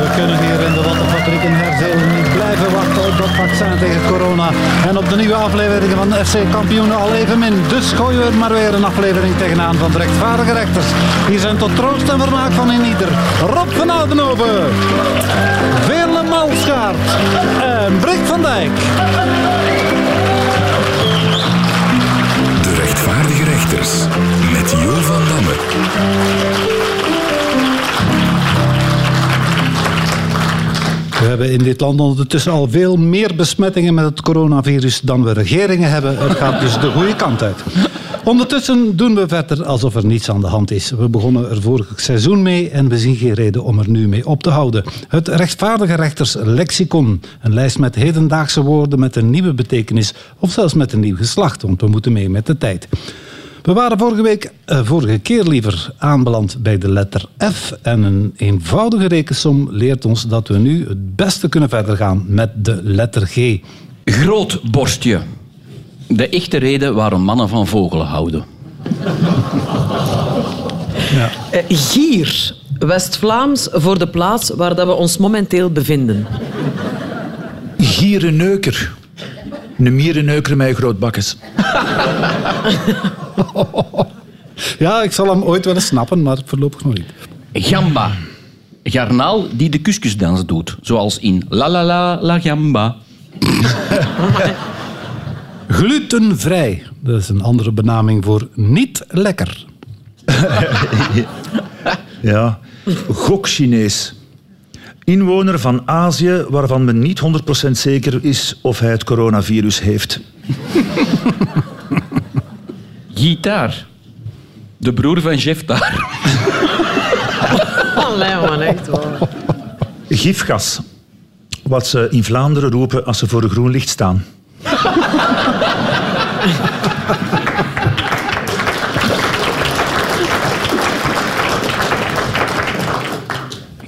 We kunnen hier in de Wattenfabriek in Herzeel niet blijven wachten op dat vaccin tegen corona. En op de nieuwe afleveringen van FC Kampioenen al even min. Dus gooien we er maar weer een aflevering tegenaan van de rechtvaardige rechters. Hier zijn tot troost en vermaak van in ieder. Rob van Oudenhoven, Veerle Malschaart en Brik van Dijk. De rechtvaardige rechters met Jo van Damme. We hebben in dit land ondertussen al veel meer besmettingen met het coronavirus dan we regeringen hebben. Het gaat dus de goede kant uit. Ondertussen doen we verder alsof er niets aan de hand is. We begonnen er vorig seizoen mee en we zien geen reden om er nu mee op te houden. Het rechtvaardige rechters lexicon. Een lijst met hedendaagse woorden met een nieuwe betekenis of zelfs met een nieuw geslacht, want we moeten mee met de tijd. We waren vorige week, eh, vorige keer liever, aanbeland bij de letter F. En een eenvoudige rekensom leert ons dat we nu het beste kunnen verder gaan met de letter G. Groot borstje. De echte reden waarom mannen van vogelen houden. Eh, Gier, West-Vlaams voor de plaats waar dat we ons momenteel bevinden. Gierenneuker. Een mierenneuker met grootbakkes. Ja, ik zal hem ooit wel eens snappen, maar voorlopig nog niet. Gamba. Garnaal die de kuskusdans doet. Zoals in La La La La Gamba. Glutenvrij. Dat is een andere benaming voor niet lekker. Ja. Gok-Chinees. Inwoner van Azië waarvan men niet 100% zeker is of hij het coronavirus heeft. Gitaar. De broer van Jeff daar. Allee, man, echt waar. Gifgas. Wat ze in Vlaanderen roepen als ze voor een groen licht staan.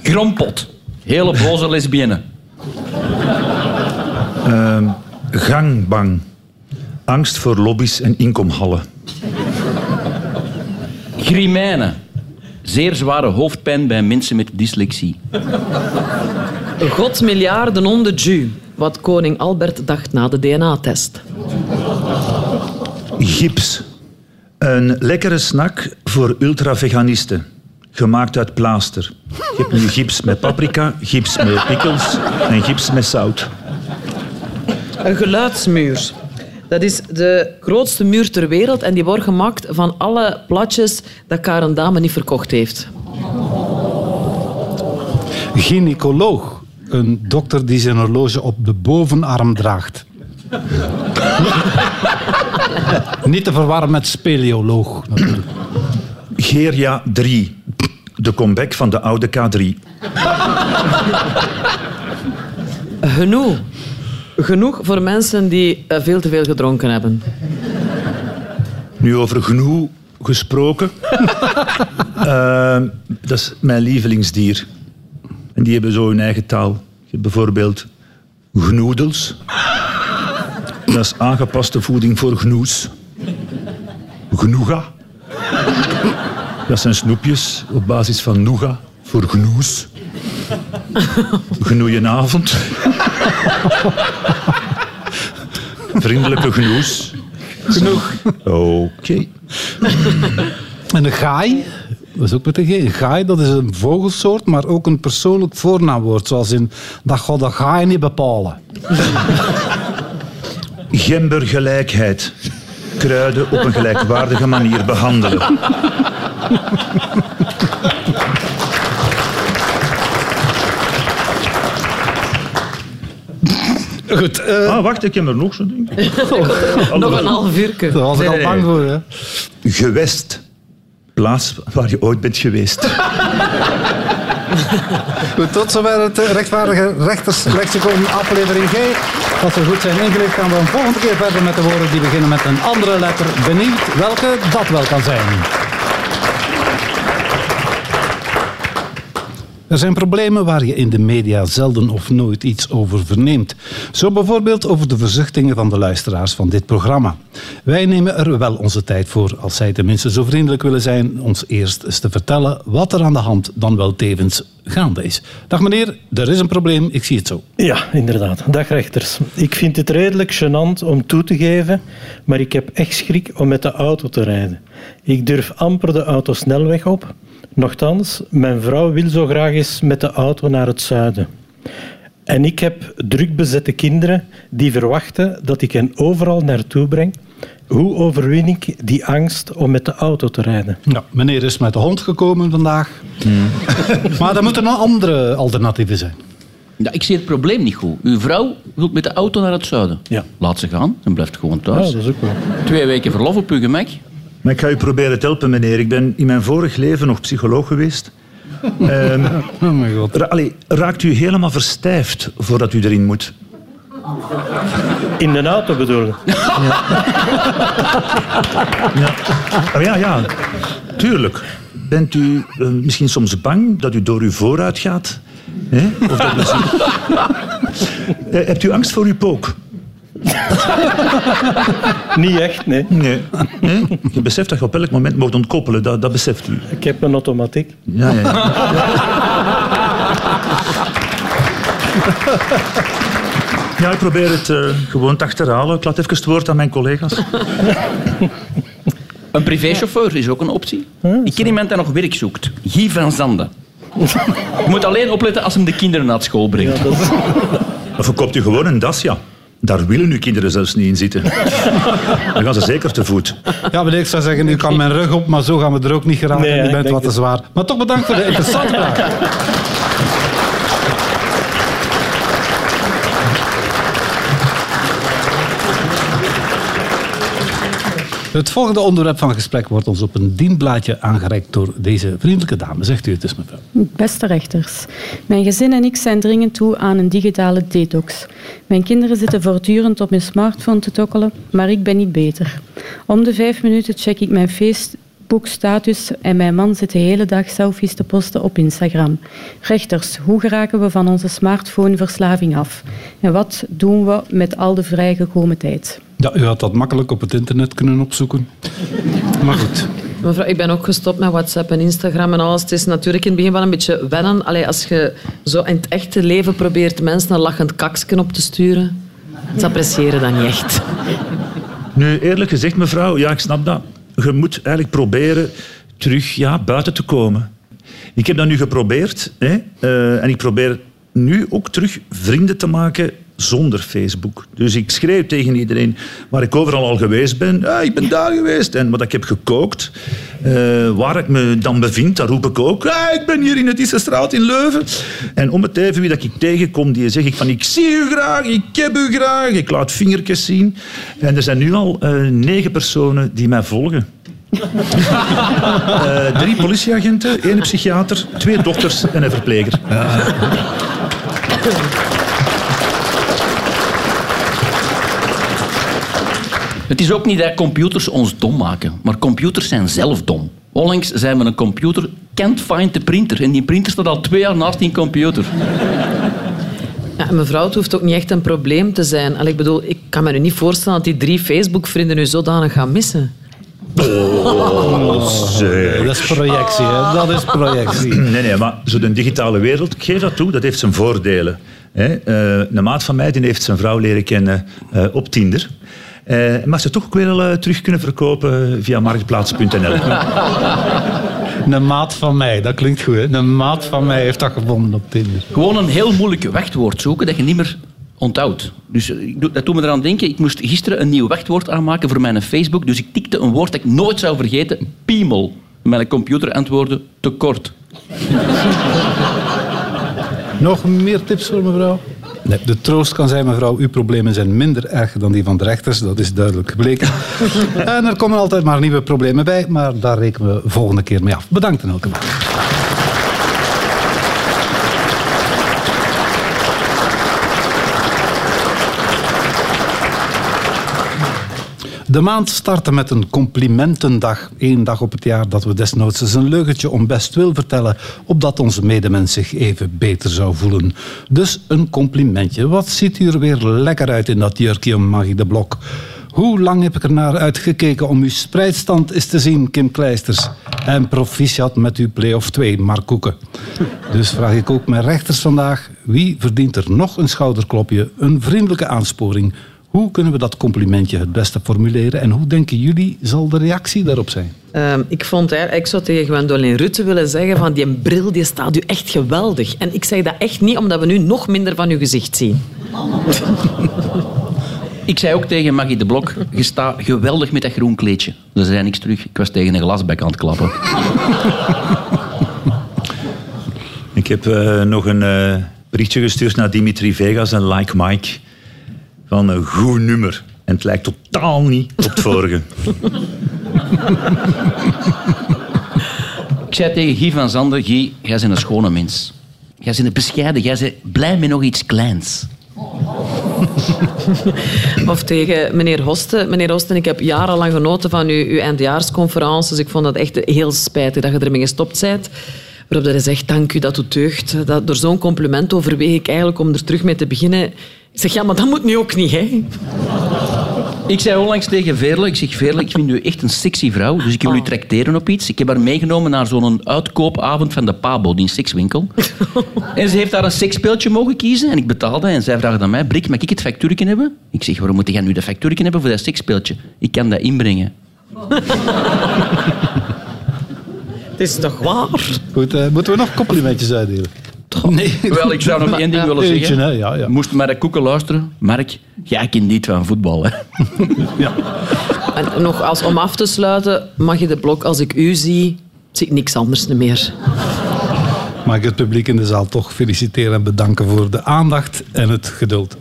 Grompot. Hele boze lesbienne. Gangbang. Angst voor lobby's en inkomhallen. Grimijnen. Zeer zware hoofdpijn bij mensen met dyslexie. Godsmiljarden om de Jew. Wat koning Albert dacht na de DNA-test. Gips. Een lekkere snack voor ultraveganisten. Gemaakt uit plaaster. Je hebt nu gips met paprika, gips met pickles en gips met zout. Een geluidsmuur. Dat is de grootste muur ter wereld en die wordt gemaakt van alle platjes dat Karen Dame niet verkocht heeft. Gynaecoloog. Een dokter die zijn horloge op de bovenarm draagt. Niet te verwarren met speleoloog. natuurlijk. Geria 3. De comeback van de oude K3. Genoeg. Genoeg voor mensen die eh, veel te veel gedronken hebben. Nu over genoeg gesproken. Eh, dat is mijn lievelingsdier. En die hebben zo hun eigen taal. Je hebt bijvoorbeeld gnoedels. Dat is aangepaste voeding voor gnoes. Genoega. Dat zijn snoepjes op basis van nougat voor gnoes. Gnoeienavond. Vriendelijke gnoes. Genoeg. Oké. En een gaai, dat is ook met een G. Een gaai, dat is een vogelsoort, maar ook een persoonlijk voornaamwoord. Zoals in, dat gaat de gaai niet bepalen. Gembergelijkheid. Kruiden op een gelijkwaardige manier behandelen. Goed, eh, Ah, wacht, ik heb er nog zo denk ik. Nog een half uurtje. daar was ik al bang voor. Hè. Gewest. Plaats waar je ooit bent geweest. Goed, tot zover het eh, rechtvaardige rechterslexicon aflevering G. Als we goed zijn ingelicht gaan we een volgende keer verder met de woorden die beginnen met een andere letter. Benieuwd welke dat wel kan zijn. Er zijn problemen waar je in de media zelden of nooit iets over verneemt. Zo bijvoorbeeld over de verzuchtingen van de luisteraars van dit programma. Wij nemen er wel onze tijd voor, als zij tenminste zo vriendelijk willen zijn, ons eerst eens te vertellen wat er aan de hand dan wel tevens gaande is. Dag meneer, er is een probleem, ik zie het zo. Ja, inderdaad. Dag rechters. Ik vind het redelijk gênant om toe te geven, maar ik heb echt schrik om met de auto te rijden. Ik durf amper de auto snelweg op. Nochtans, mijn vrouw wil zo graag eens met de auto naar het zuiden. En ik heb druk bezette kinderen die verwachten dat ik hen overal naartoe breng. Hoe overwin ik die angst om met de auto te rijden? Ja, meneer is met de hond gekomen vandaag. maar er moeten nog andere alternatieven zijn. Ja, ik zie het probleem niet goed. Uw vrouw wil met de auto naar het zuiden. Ja. Laat ze gaan en blijft gewoon Ja, thuis. dat is ook wel. Twee weken verlof op uw gemak. Maar ik ga u proberen te helpen, meneer. Ik ben in mijn vorig leven nog psycholoog geweest. Ehm, Oh mijn god. ra- allee, raakt u helemaal verstijfd voordat u erin moet? In de auto bedoel ik. Oh, ja, ja, tuurlijk. Bent u eh, misschien soms bang dat u door uw vooruit gaat? Hè? Of dat misschien... Eh, hebt u angst voor uw pook? Niet echt, nee. Nee. nee. Je beseft dat je op elk moment mag ontkoppelen, dat, dat beseft u. Ik heb een automatiek. Ja, ja, ja. Ja, ik probeer het eh, gewoon te achterhalen. Ik laat even het woord aan mijn collega's. Een privéchauffeur is ook een optie. Ik ken iemand die nog werk zoekt. Guy van Zanden. Je moet alleen opletten als hem de kinderen naar school brengt. Of verkoopt u gewoon een Dacia. Daar willen uw kinderen zelfs niet in zitten. Dan gaan ze zeker te voet. Ja, meneer, ik zou zeggen, u kan mijn rug op, maar zo gaan we er ook niet geraken. Nee, u bent wat te het. zwaar. Maar toch bedankt voor de interessante vraag. Het volgende onderwerp van gesprek wordt ons op een dienblaadje aangereikt door deze vriendelijke dame. Zegt u het eens, mevrouw. Beste rechters, mijn gezin en ik zijn dringend toe aan een digitale detox. Mijn kinderen zitten voortdurend op hun smartphone te tokkelen, maar ik ben niet beter. Om de vijf minuten check ik mijn Facebook-status en mijn man zit de hele dag selfies te posten op Instagram. Rechters, hoe geraken we van onze smartphoneverslaving af? En wat doen we met al de vrijgekomen tijd? Ja, u had dat makkelijk op het internet kunnen opzoeken. Maar goed. Mevrouw, ik ben ook gestopt met WhatsApp en Instagram en alles. Het is natuurlijk in het begin wel een beetje wennen. Allee, als je zo in het echte leven probeert mensen een lachend kaksken op te sturen, ze appreciëren dat niet echt. Nu, eerlijk gezegd, mevrouw, ja, ik snap dat. Je moet eigenlijk proberen terug ja, buiten te komen. Ik heb dat nu geprobeerd. Hè, eh, en ik probeer nu ook terug vrienden te maken zonder Facebook. Dus ik schreeuw tegen iedereen waar ik overal al geweest ben. Ik ben daar geweest. En wat ik heb gekookt. eh, waar ik me dan bevind, daar roep ik ook. Ik ben hier in het Issestraat in Leuven. En om het even wie dat ik tegenkom, die zeg ik van ik zie u graag, ik heb u graag. Ik laat vingertjes zien. En er zijn nu al eh, negen personen die mij volgen. Eh, drie politieagenten, één psychiater, twee dokters en een verpleger. Het is ook niet dat computers ons dom maken, maar computers zijn zelf dom. Onlangs zei men een computer can't find the printer en die printer staat al twee jaar naast die computer. Ja, mevrouw, het hoeft ook niet echt een probleem te zijn. Allee, ik bedoel, ik kan me nu niet voorstellen dat die drie Facebook-vrienden u zodanig gaan missen. Dat is projectie, hè. Dat is projectie. Nee, nee, maar zo de digitale wereld, ik geef dat toe, dat heeft zijn voordelen. Hè. Eh, een maat van mij die heeft zijn vrouw leren kennen eh, op Tinder. Eh maar ze toch ook wel eh, terug kunnen verkopen via marktplaats.nl. Een maat van mij, dat klinkt goed, hè. Een maat van mij heeft dat gevonden op Tinder. Gewoon een heel moeilijk wachtwoord zoeken dat je niet meer onthoudt. Dus eh, ik doe- dat doet me eraan denken, ik moest gisteren een nieuw wachtwoord aanmaken voor mijn Facebook, dus ik tikte een woord dat ik nooit zou vergeten, piemel. Mijn computer antwoordde te kort. Nog meer tips voor mevrouw? Nee, de troost kan zijn, mevrouw, uw problemen zijn minder erg dan die van de rechters. Dat is duidelijk gebleken. en er komen altijd maar nieuwe problemen bij, maar daar rekenen we volgende keer mee af. Bedankt in elk De maand startte met een complimentendag. Eén dag op het jaar dat we desnoods eens een leugentje om best wil vertellen, opdat onze medemens zich even beter zou voelen. Dus een complimentje. Wat ziet u er weer lekker uit in dat jurkje, Magie de Blok? Hoe lang heb ik er naar uitgekeken om uw spreidstand eens te zien, Kim Kleisters? En proficiat met uw play-off 2, Mark Koeken. Dus vraag ik ook mijn rechters vandaag, wie verdient er nog een schouderklopje, een vriendelijke aansporing? Hoe kunnen we dat complimentje het beste formuleren en hoe denken jullie zal de reactie daarop zijn? Ehm, ik vond ik zou tegen Gwendoline Rutte willen zeggen van die bril die staat u echt geweldig. En ik zeg dat echt niet omdat we nu nog minder van uw gezicht zien. Ik zei ook tegen Maggie de Blok, je staat geweldig met dat groen kleedje. Ze zei niks terug. Ik was tegen een glasbek aan het klappen. Ik heb eh, nog een eh, berichtje gestuurd naar Dimitri Vegas en Like Mike. Van een goed nummer. En het lijkt totaal niet op het vorige. Ik zei tegen Guy van Zanden, Guy, jij bent een schone mens. Jij bent een bescheiden, jij bent blij met nog iets kleins. Of tegen meneer Hosten. Meneer Hosten, ik heb jarenlang genoten van uw, uw eindjaarsconferences. Ik vond dat echt heel spijtig dat je ermee gestopt bent. Waarop hij zegt, dank u, dat doet deugd. Dat, door zo'n compliment overweeg ik eigenlijk om er terug mee te beginnen. Ik zeg, ja, maar dat moet nu ook niet, hè? Ik zei onlangs tegen Veerle, ik zeg Veerle, ik vind u echt een sexy vrouw, dus ik wil u tracteren op iets. Ik heb haar meegenomen naar zo'n uitkoopavond van de Pabo, die sekswinkel. en ze heeft daar een seksspeeltje mogen kiezen en ik betaalde en zij vraagt aan mij, Brik, mag ik het factuurtje hebben? Ik zeg, waarom moet jij nu dat factuurtje hebben voor dat seksspeeltje? Ik kan dat inbrengen. Het is toch waar? Goed, eh, moeten we nog complimentjes uitdelen? Nee. Wel, ik zou nog één ding willen Eentje, zeggen. hè? Ja, ja. Moest Mark Koeken luisteren? Mark, jij kent niet van voetbal, hè? En nog als om af te sluiten, mag je de blok, als ik u zie, zie ik niks anders meer. Mag ik het publiek in de zaal toch feliciteren en bedanken voor de aandacht en het geduld.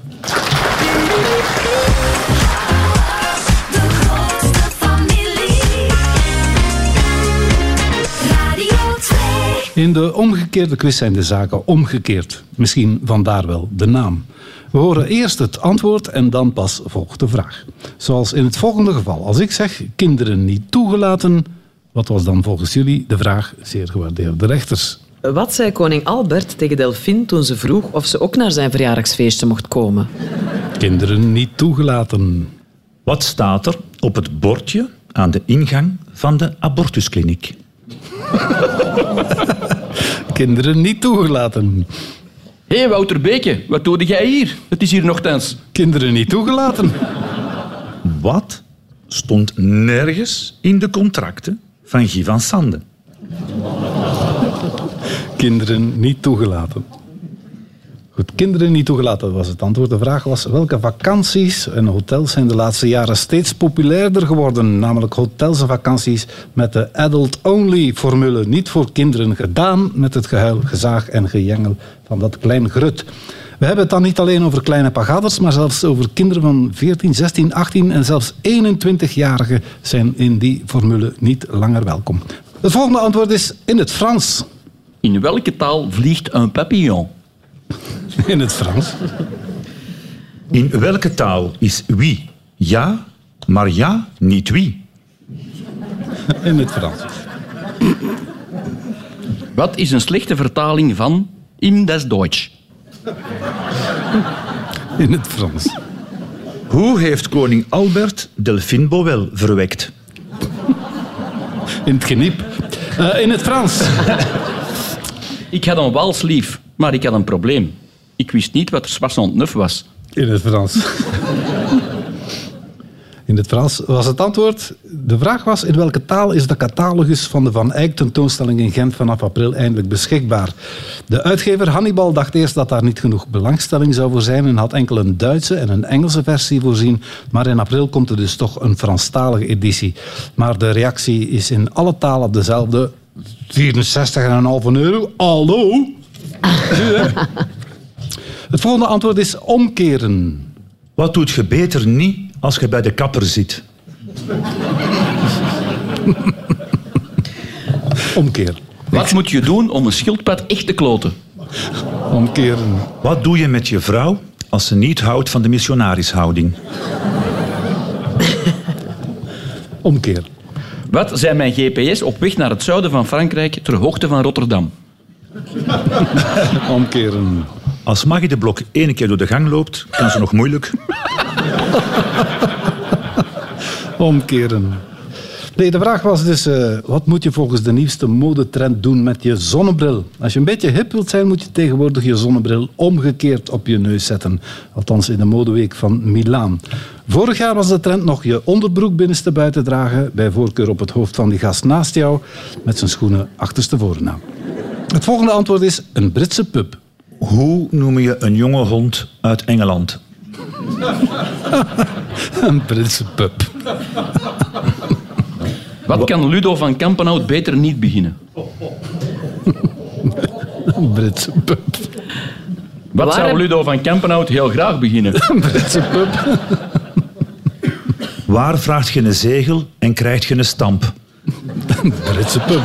In de omgekeerde quiz zijn de zaken omgekeerd. Misschien vandaar wel de naam. We horen eerst het antwoord en dan pas volgt de vraag. Zoals in het volgende geval. Als ik zeg kinderen niet toegelaten, wat was dan volgens jullie de vraag, zeer gewaardeerde rechters? Wat zei koning Albert tegen Delphine toen ze vroeg of ze ook naar zijn verjaardagsfeestje mocht komen? Kinderen niet toegelaten. Wat staat er op het bordje aan de ingang van de abortuskliniek? Kinderen niet toegelaten. Hé, hey, Wouter Beke, wat doe jij hier? Het is hier nogthans. Kinderen niet toegelaten. Wat stond nergens in de contracten van Guy van Sande? Kinderen niet toegelaten. Goed, kinderen niet toegelaten was het antwoord. De vraag was welke vakanties en hotels zijn de laatste jaren steeds populairder geworden. Namelijk hotels en vakanties met de adult-only formule. Niet voor kinderen gedaan met het gehuil, gezaag en gejengel van dat klein grut. We hebben het dan niet alleen over kleine pagaders, maar zelfs over kinderen van 14, 16, 18 en zelfs 21-jarigen zijn in die formule niet langer welkom. Het volgende antwoord is in het Frans. In welke taal vliegt een papillon? In het Frans. In welke taal is wie ja, maar ja niet wie? In het Frans. Wat is een slechte vertaling van in des Deutsch? In het Frans. Hoe heeft koning Albert Delphine Bowel verwekt? In het geniep. Eh, in het Frans. Ik had een wals lief, maar ik had een probleem. Ik wist niet wat er 69 was. In het Frans. In het Frans was het antwoord. De vraag was: in welke taal is de catalogus van de Van Eyck tentoonstelling in Gent vanaf april eindelijk beschikbaar? De uitgever Hannibal dacht eerst dat daar niet genoeg belangstelling zou voor zijn en had enkel een Duitse en een Engelse versie voorzien. Maar in april komt er dus toch een Franstalige editie. Maar de reactie is in alle talen dezelfde. 64,5 euro. Hallo? Het volgende antwoord is omkeren. Wat doet je beter niet als je bij de kapper zit? Omkeren. Wat moet je doen om een schildpad echt te kloten? Omkeren. Wat doe je met je vrouw als ze niet houdt van de missionarishouding? Omkeer. Wat zijn mijn GPS op weg naar het zuiden van Frankrijk ter hoogte van Rotterdam? Omkeren. Als Maggie de Blok één keer door de gang loopt, kan ze nog moeilijk. Omkeren. Nee, de vraag was dus, eh, wat moet je volgens de nieuwste modetrend doen met je zonnebril? Als je een beetje hip wilt zijn, moet je tegenwoordig je zonnebril omgekeerd op je neus zetten. Althans in de modeweek van Milaan. Vorig jaar was de trend nog je onderbroek binnenste buiten dragen, bij voorkeur op het hoofd van die gast naast jou, met zijn schoenen achterstevoren aan. Het volgende antwoord is een Britse pub. Hoe noem je een jonge hond uit Engeland? Een Britse pub. Wat kan Ludo van Kampenhout beter niet beginnen? Een Britse pub. Wat Waar zou Ludo van Kampenhout heel graag beginnen? Een Britse pub. Waar vraagt je een zegel en krijgt je een stamp? Britse pub.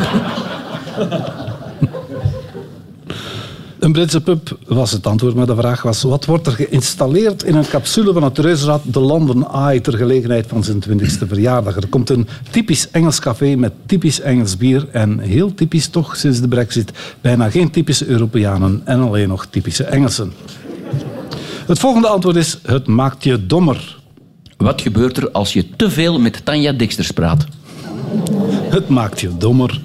Een Britse pub was het antwoord, maar de vraag was... wat wordt er geïnstalleerd in een capsule van het reuzenrad de London Eye... ter gelegenheid van zijn 20e verjaardag? Er komt een typisch Engels café met typisch Engels bier... en heel typisch toch sinds de brexit... bijna geen typische Europeanen en alleen nog typische Engelsen. Het volgende antwoord is... het maakt je dommer. Wat gebeurt er als je te veel met Tanja Dexters praat? Het maakt je dommer.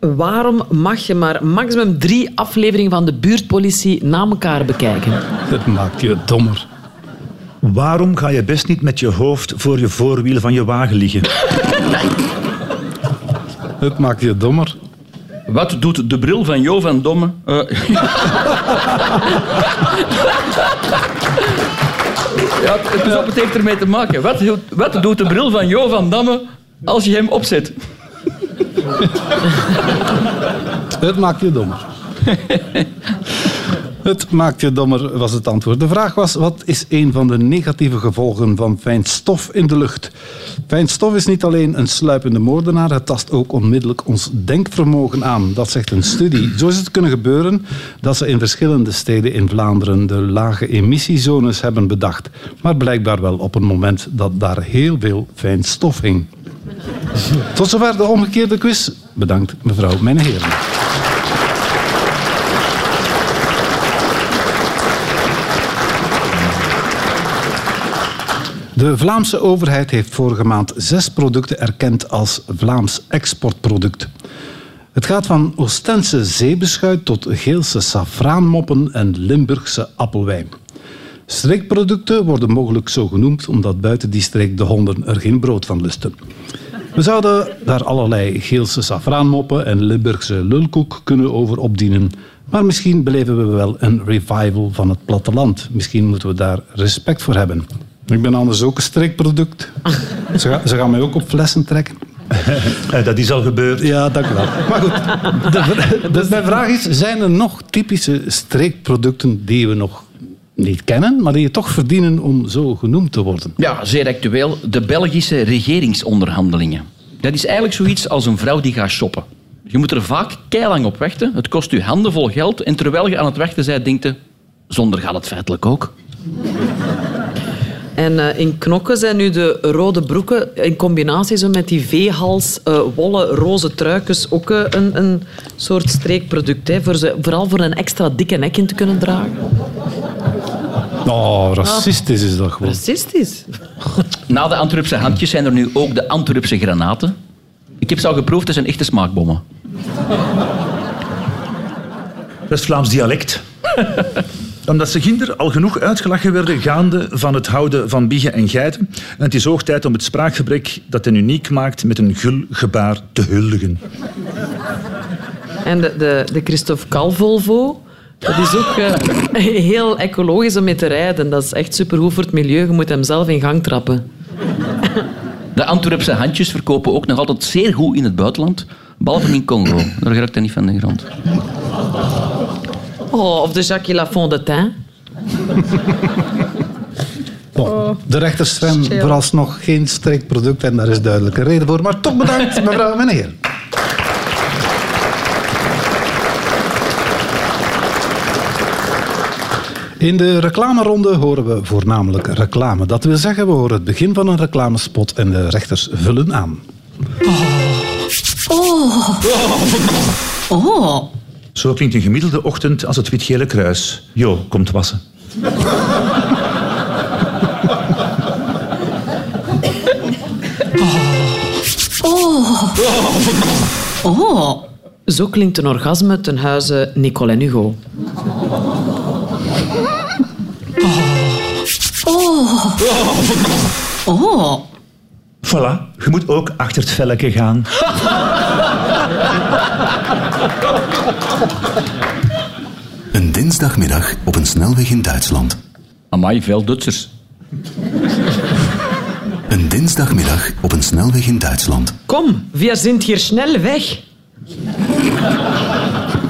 Waarom mag je maar maximum drie afleveringen van de buurtpolitie na elkaar bekijken? Het maakt je dommer. Waarom ga je best niet met je hoofd voor je voorwiel van je wagen liggen? Het maakt je dommer. Wat doet de bril van Jo van Domme? Eh, ja, het, is op, het heeft ermee te maken. Wat, doet- wat doet de bril van Jo van Damme als je hem opzet? Het maakt je dommer. Het maakt je dommer, was het antwoord. De vraag was, wat is een van de negatieve gevolgen van fijn stof in de lucht? Fijn stof is niet alleen een sluipende moordenaar, het tast ook onmiddellijk ons denkvermogen aan. Dat zegt een studie. Zo is het kunnen gebeuren dat ze in verschillende steden in Vlaanderen de lage emissiezones hebben bedacht. Maar blijkbaar wel op een moment dat daar heel veel fijn stof hing. Tot zover de omgekeerde quiz. Bedankt, mevrouw, mijn heren. De Vlaamse overheid heeft vorige maand zes producten erkend als Vlaams exportproduct. Het gaat van Oostense zeebeschuit tot Geelse safraanmoppen en Limburgse appelwijn. Streekproducten worden mogelijk zo genoemd omdat buiten die streek de honden er geen brood van lusten. We zouden daar allerlei Geelse safraanmoppen en Limburgse lulkoek kunnen over opdienen. Maar misschien beleven we wel een revival van het platteland. Misschien moeten we daar respect voor hebben. Ik ben anders ook een streekproduct. Ze, gaan- ze gaan mij ook op flessen trekken. Eh, Dat is al gebeurd. Ja, dank u wel. Maar goed, de, de- mijn vraag is, zijn er nog typische streekproducten die we nog niet kennen, maar die toch verdienen om zo genoemd te worden? Ja, zeer actueel. De Belgische regeringsonderhandelingen. Dat is eigenlijk zoiets als een vrouw die gaat shoppen. Je moet er vaak keilang op wachten. Het kost je handenvol geld. En terwijl je aan het wachten bent, denkt je... Zonder gaat het feitelijk ook. En eh, in knokken zijn nu de rode broeken in combinatie zo met die veehals, eh, wollen, roze truikens ook eh, een, een soort streekproduct. Hè, voor ze, vooral voor een extra dikke nek in te kunnen dragen. Oh, racistisch is dat gewoon. Racistisch. Na de Antwerpse handjes zijn er nu ook de Antwerpse granaten. Ik heb ze al geproefd, dat zijn echte smaakbommen. Dat is Vlaams dialect. Omdat ze ginder al genoeg uitgelachen werden gaande van het houden van biggen en geiten. En het is hoog tijd om het spraakgebrek dat hen uniek maakt met een gul gebaar te huldigen. En de, de, de Christophe Cal Volvo, dat is ook eh, heel ecologisch om mee te rijden. Dat is echt supergoed voor het milieu. Je moet hem zelf in gang trappen. De Antwerpse handjes verkopen ook nog altijd zeer goed in het buitenland. Behalve in Congo. Daar raakt hij niet van de grond. Oh, of de Jacques Lafont de Tain. Bon, de rechters zijn chill. vooralsnog geen streekproduct en daar is duidelijke reden voor. Maar toch bedankt, mevrouw en meneer. In de reclameronde horen we voornamelijk reclame. Dat wil zeggen, we horen het begin van een reclamespot en de rechters vullen aan. Oh, Zo klinkt een gemiddelde ochtend als het Wit-Gele Kruis. Jo, komt wassen. oh. Zo klinkt een orgasme ten huize Nicole en Hugo. Oh. Voilà, je moet ook achter het velletje gaan. Een dinsdagmiddag op een snelweg in Duitsland. Amai, veel Duitsers. Een dinsdagmiddag op een snelweg in Duitsland. Kom, we zijn hier snel weg.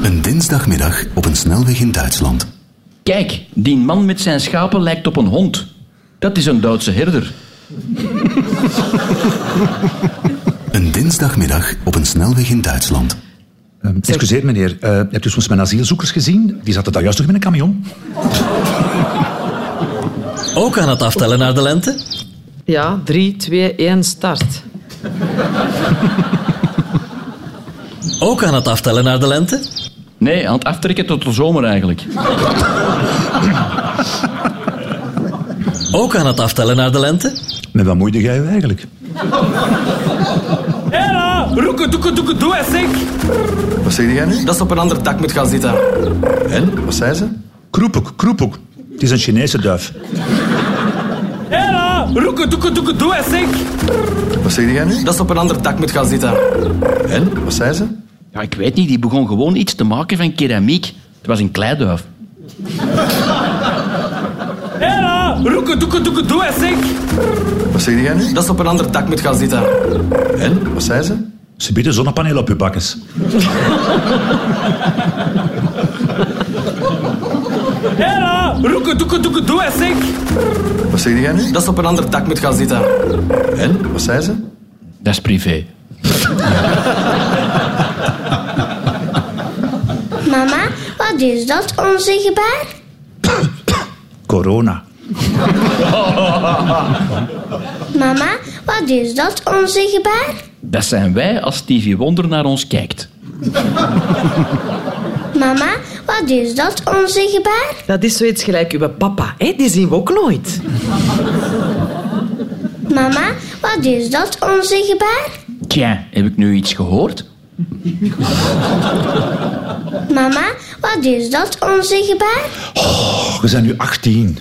Een dinsdagmiddag op een snelweg in Duitsland. Kijk, die man met zijn schapen lijkt op een hond. Dat is een Duitse herder. Een dinsdagmiddag op een snelweg in Duitsland. Ehm, excuseer meneer, eh, hebt u soms mijn asielzoekers gezien? Die zaten daar juist nog in een camion. Ook aan het aftellen naar de lente? Ja, 3, 2, 1, start. Ook aan het aftellen naar de lente? Nee, aan het aftrekken tot de zomer eigenlijk. Ook aan het aftellen naar de lente? Met wat moeite ga je eigenlijk? Hela! Roeken, doeken, doeken, doe eens, zeg! Wat zeg jij nu? Dat ze op een ander dak moet gaan zitten. En? Wat zei ze? Kroephoek, kroephoek. Het is een Chinese duif. Hela! Roeken, doeken, doeken, doe eens, zeg! Wat zeg jij nu? Dat ze op een ander dak moet gaan zitten. En? Wat zei ze? Ja, ik weet niet, die begon gewoon iets te maken van keramiek. Het was een kleiduif. Hela! Roeken, doeken, doeken, doe eens, zeg! Wat zeg jij nu? Dat ze op een ander dak moet gaan zitten. En? Wat zei ze? Ze bieden zonnepanelen op uw bakkes. Hela! Roeken, doeken, doeken, doe eens, zeg! Wat zeg jij nu? Dat ze op een ander dak moet gaan zitten. En? Wat zei ze? Dat is privé. Mama, wat is dat, onze gebaar? Corona. Mama, wat is dat, onze gebaar? Dat zijn wij als Stevie Wonder naar ons kijkt. Mama, wat is dat, onze gebaar? Dat is zoiets gelijk uw papa. Hè? Die zien we ook nooit. Mama, wat is dat, onze Tja, heb ik nu iets gehoord? Mama, wat is dat, onze gebaar? Oh, we zijn nu 18.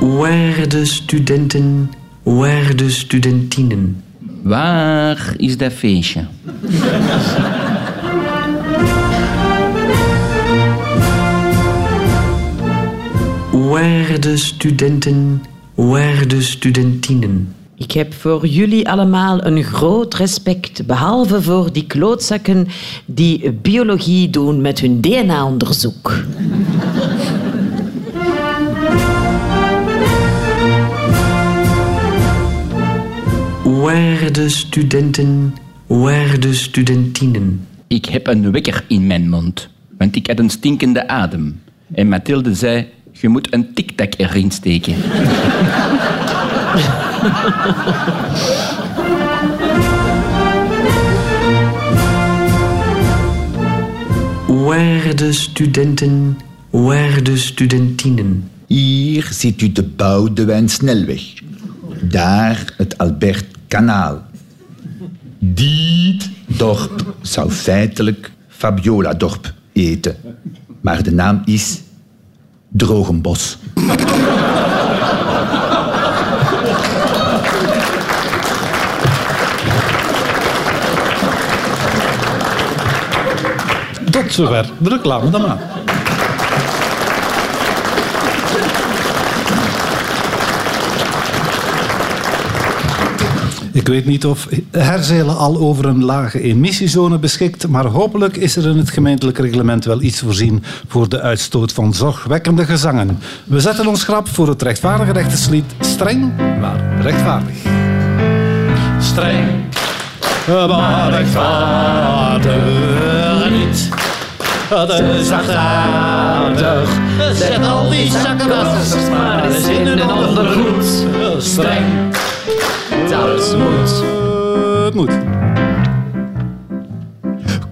Waarde studenten, waarde studentinnen. Waar is dat feestje? Waarde studenten, waarde studentinnen. Ik heb voor jullie allemaal een groot respect, behalve voor die klootzakken die biologie doen met hun DNA-onderzoek. Waarde studenten, waarde studentinnen. Ik heb een wekker in mijn mond, want ik had een stinkende adem. En Mathilde zei, je moet een tiktak erin steken. Waarde studenten, waarde studentinnen. Hier ziet u de Boudewijn Snelweg. Daar het Albert Kanaal. Dit dorp zou feitelijk Fabiola dorp eten. Maar de naam is Drogenbos. Tot zover de reclame dan Ik weet niet of Herzelen al over een lage emissiezone beschikt, maar hopelijk is er in het gemeentelijk reglement wel iets voorzien voor de uitstoot van zorgwekkende gezangen. We zetten ons grap voor het rechtvaardige rechterslied Streng, maar rechtvaardig. Streng, maar rechtvaardig niet. De zachtaardig, zet al die zakkenwassers maar eens in een ondergoed. Streng, dat moet. Het moet.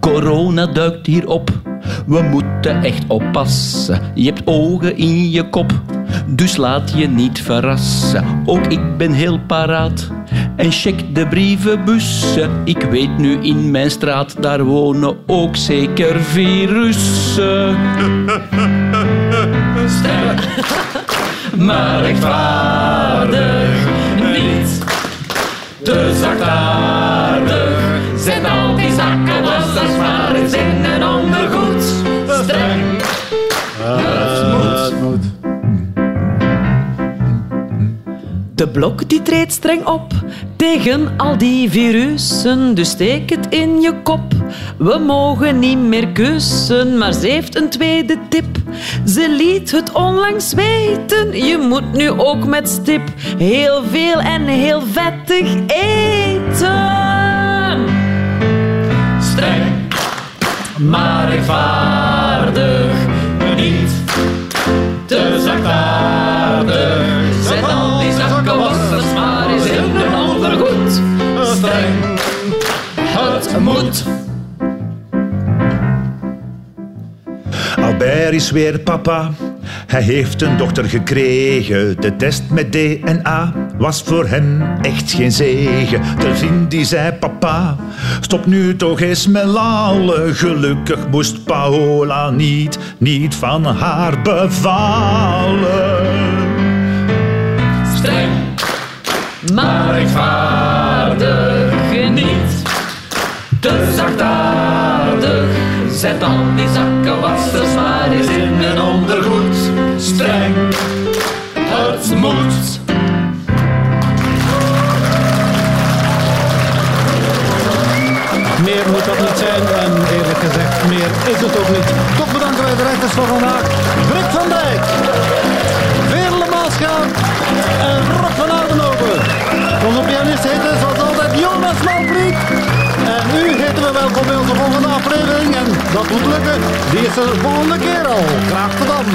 Corona duikt hier op. We moeten echt oppassen. Je hebt ogen in je kop. Dus laat je niet verrassen. Ook ik ben heel paraat. En check de brievenbussen. Ik weet nu in mijn straat, daar wonen ook zeker virussen. Streng, maar rechtvaardig. Te zachtaardig. Zet al die zakken wassers maar eens in een ondergoed. Streng, Het moet. De blok die treedt streng op tegen al die virussen, dus steek het in je kop. We mogen niet meer kussen, maar ze heeft een tweede tip. Ze liet het onlangs weten, je moet nu ook met stip heel veel en heel vettig eten. Streng, maar rechtvaardig niet. Te zachtaardig. Zet al die zakkenwassers maar eens in een ondergoed. Streng, het moet. Albert is weer papa. Hij heeft een dochter gekregen. De test met DNA was voor hem echt geen zegen. De vriend die zei papa, stop nu toch eens met lallen. Gelukkig moest Paola niet, niet van haar bevallen. Toch bedanken wij de rechters van vandaag. Brik van Dijk, Veerle Maasgaan en Rob van Oudenhoven. Onze pianist heette zoals altijd Jonas Malbriek. En u heten we welkom bij onze volgende aflevering. En dat moet lukken. Die is de volgende keer al. Graag gedaan.